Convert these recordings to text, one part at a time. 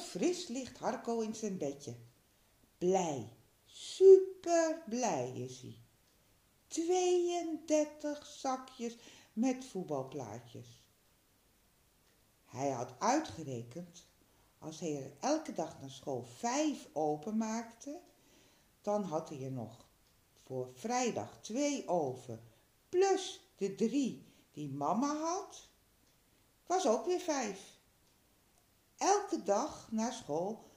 Fris ligt Harco in zijn bedje. Blij, super blij is hij. 32 zakjes met voetbalplaatjes. Hij had uitgerekend, als hij er elke dag naar school vijf openmaakte, dan had hij er nog voor vrijdag twee over, plus de drie die mama had, was ook weer vijf. Elke dag na school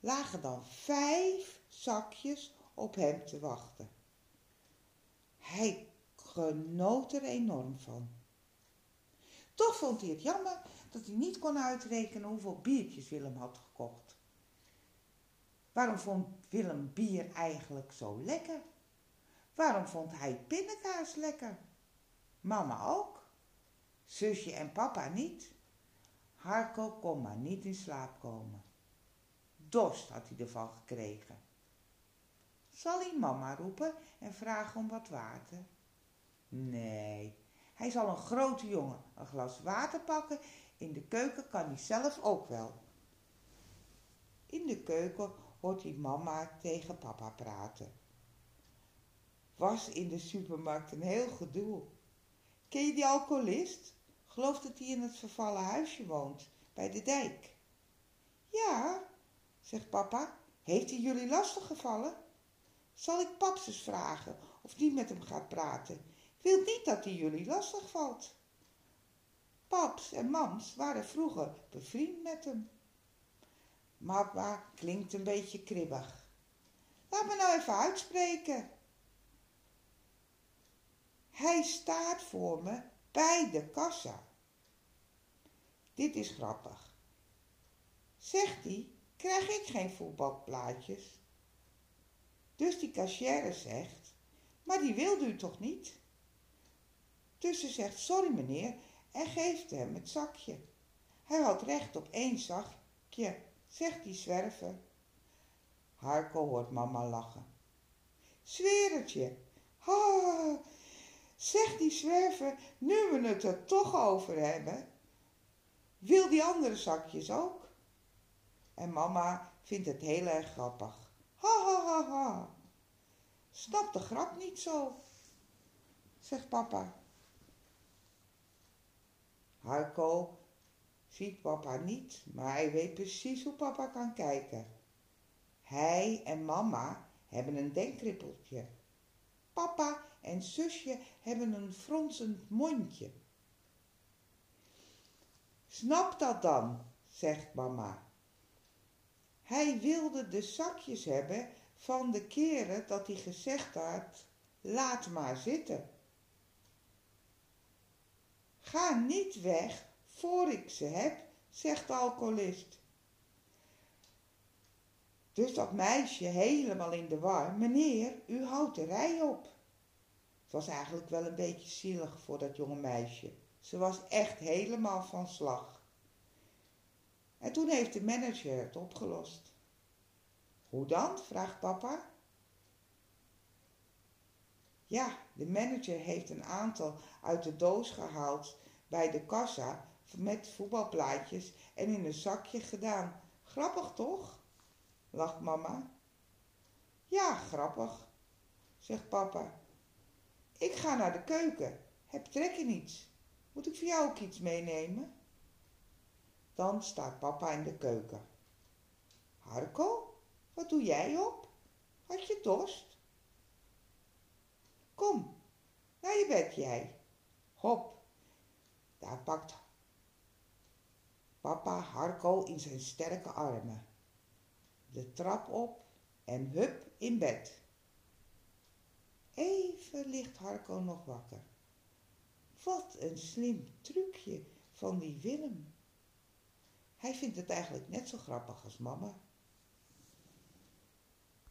lagen dan vijf zakjes op hem te wachten. Hij genoot er enorm van. Toch vond hij het jammer dat hij niet kon uitrekenen hoeveel biertjes Willem had gekocht. Waarom vond Willem bier eigenlijk zo lekker? Waarom vond hij pindakaas lekker? Mama ook. Zusje en papa niet. Harko kon maar niet in slaap komen. Dorst had hij ervan gekregen. Zal hij mama roepen en vragen om wat water? Nee, hij zal een grote jongen een glas water pakken. In de keuken kan hij zelf ook wel. In de keuken hoort hij mama tegen papa praten. Was in de supermarkt een heel gedoe. Ken je die alcoholist? Geloof dat hij in het vervallen huisje woont, bij de dijk. Ja, zegt papa, heeft hij jullie lastig gevallen? Zal ik paps eens vragen of die met hem gaat praten? Ik wil niet dat hij jullie lastig valt. Paps en mams waren vroeger bevriend met hem. Mama klinkt een beetje kribbig. Laat me nou even uitspreken. Hij staat voor me bij de kassa. Dit is grappig. Zegt hij, krijg ik geen voetbalplaatjes? Dus die cashier zegt, maar die wilde u toch niet? Dus ze zegt, sorry meneer, en geeft hem het zakje. Hij had recht op één zakje, zegt die zwerver. Harko hoort mama lachen. Zweertje, ha, zegt die zwerver, nu we het er toch over hebben. Wil die andere zakjes ook? En mama vindt het heel erg grappig. Ha, ha, ha, ha. Snap de grap niet zo, zegt papa. Harko ziet papa niet, maar hij weet precies hoe papa kan kijken. Hij en mama hebben een denkrippeltje. Papa en zusje hebben een fronsend mondje. Snap dat dan, zegt mama. Hij wilde de zakjes hebben van de keren dat hij gezegd had, laat maar zitten. Ga niet weg voor ik ze heb, zegt de alcoholist. Dus dat meisje helemaal in de war, meneer, u houdt de rij op. Het was eigenlijk wel een beetje zielig voor dat jonge meisje. Ze was echt helemaal van slag. En toen heeft de manager het opgelost. Hoe dan? vraagt papa. Ja, de manager heeft een aantal uit de doos gehaald bij de kassa met voetbalplaatjes en in een zakje gedaan. Grappig toch? lacht mama. Ja, grappig, zegt papa. Ik ga naar de keuken. Heb trek in iets. Moet ik voor jou ook iets meenemen? Dan staat papa in de keuken. Harko, wat doe jij op? Had je dorst? Kom, naar je bed jij. Hop, daar pakt papa Harko in zijn sterke armen. De trap op en hup in bed. Even ligt Harko nog wakker. Wat een slim trucje van die Willem. Hij vindt het eigenlijk net zo grappig als mama.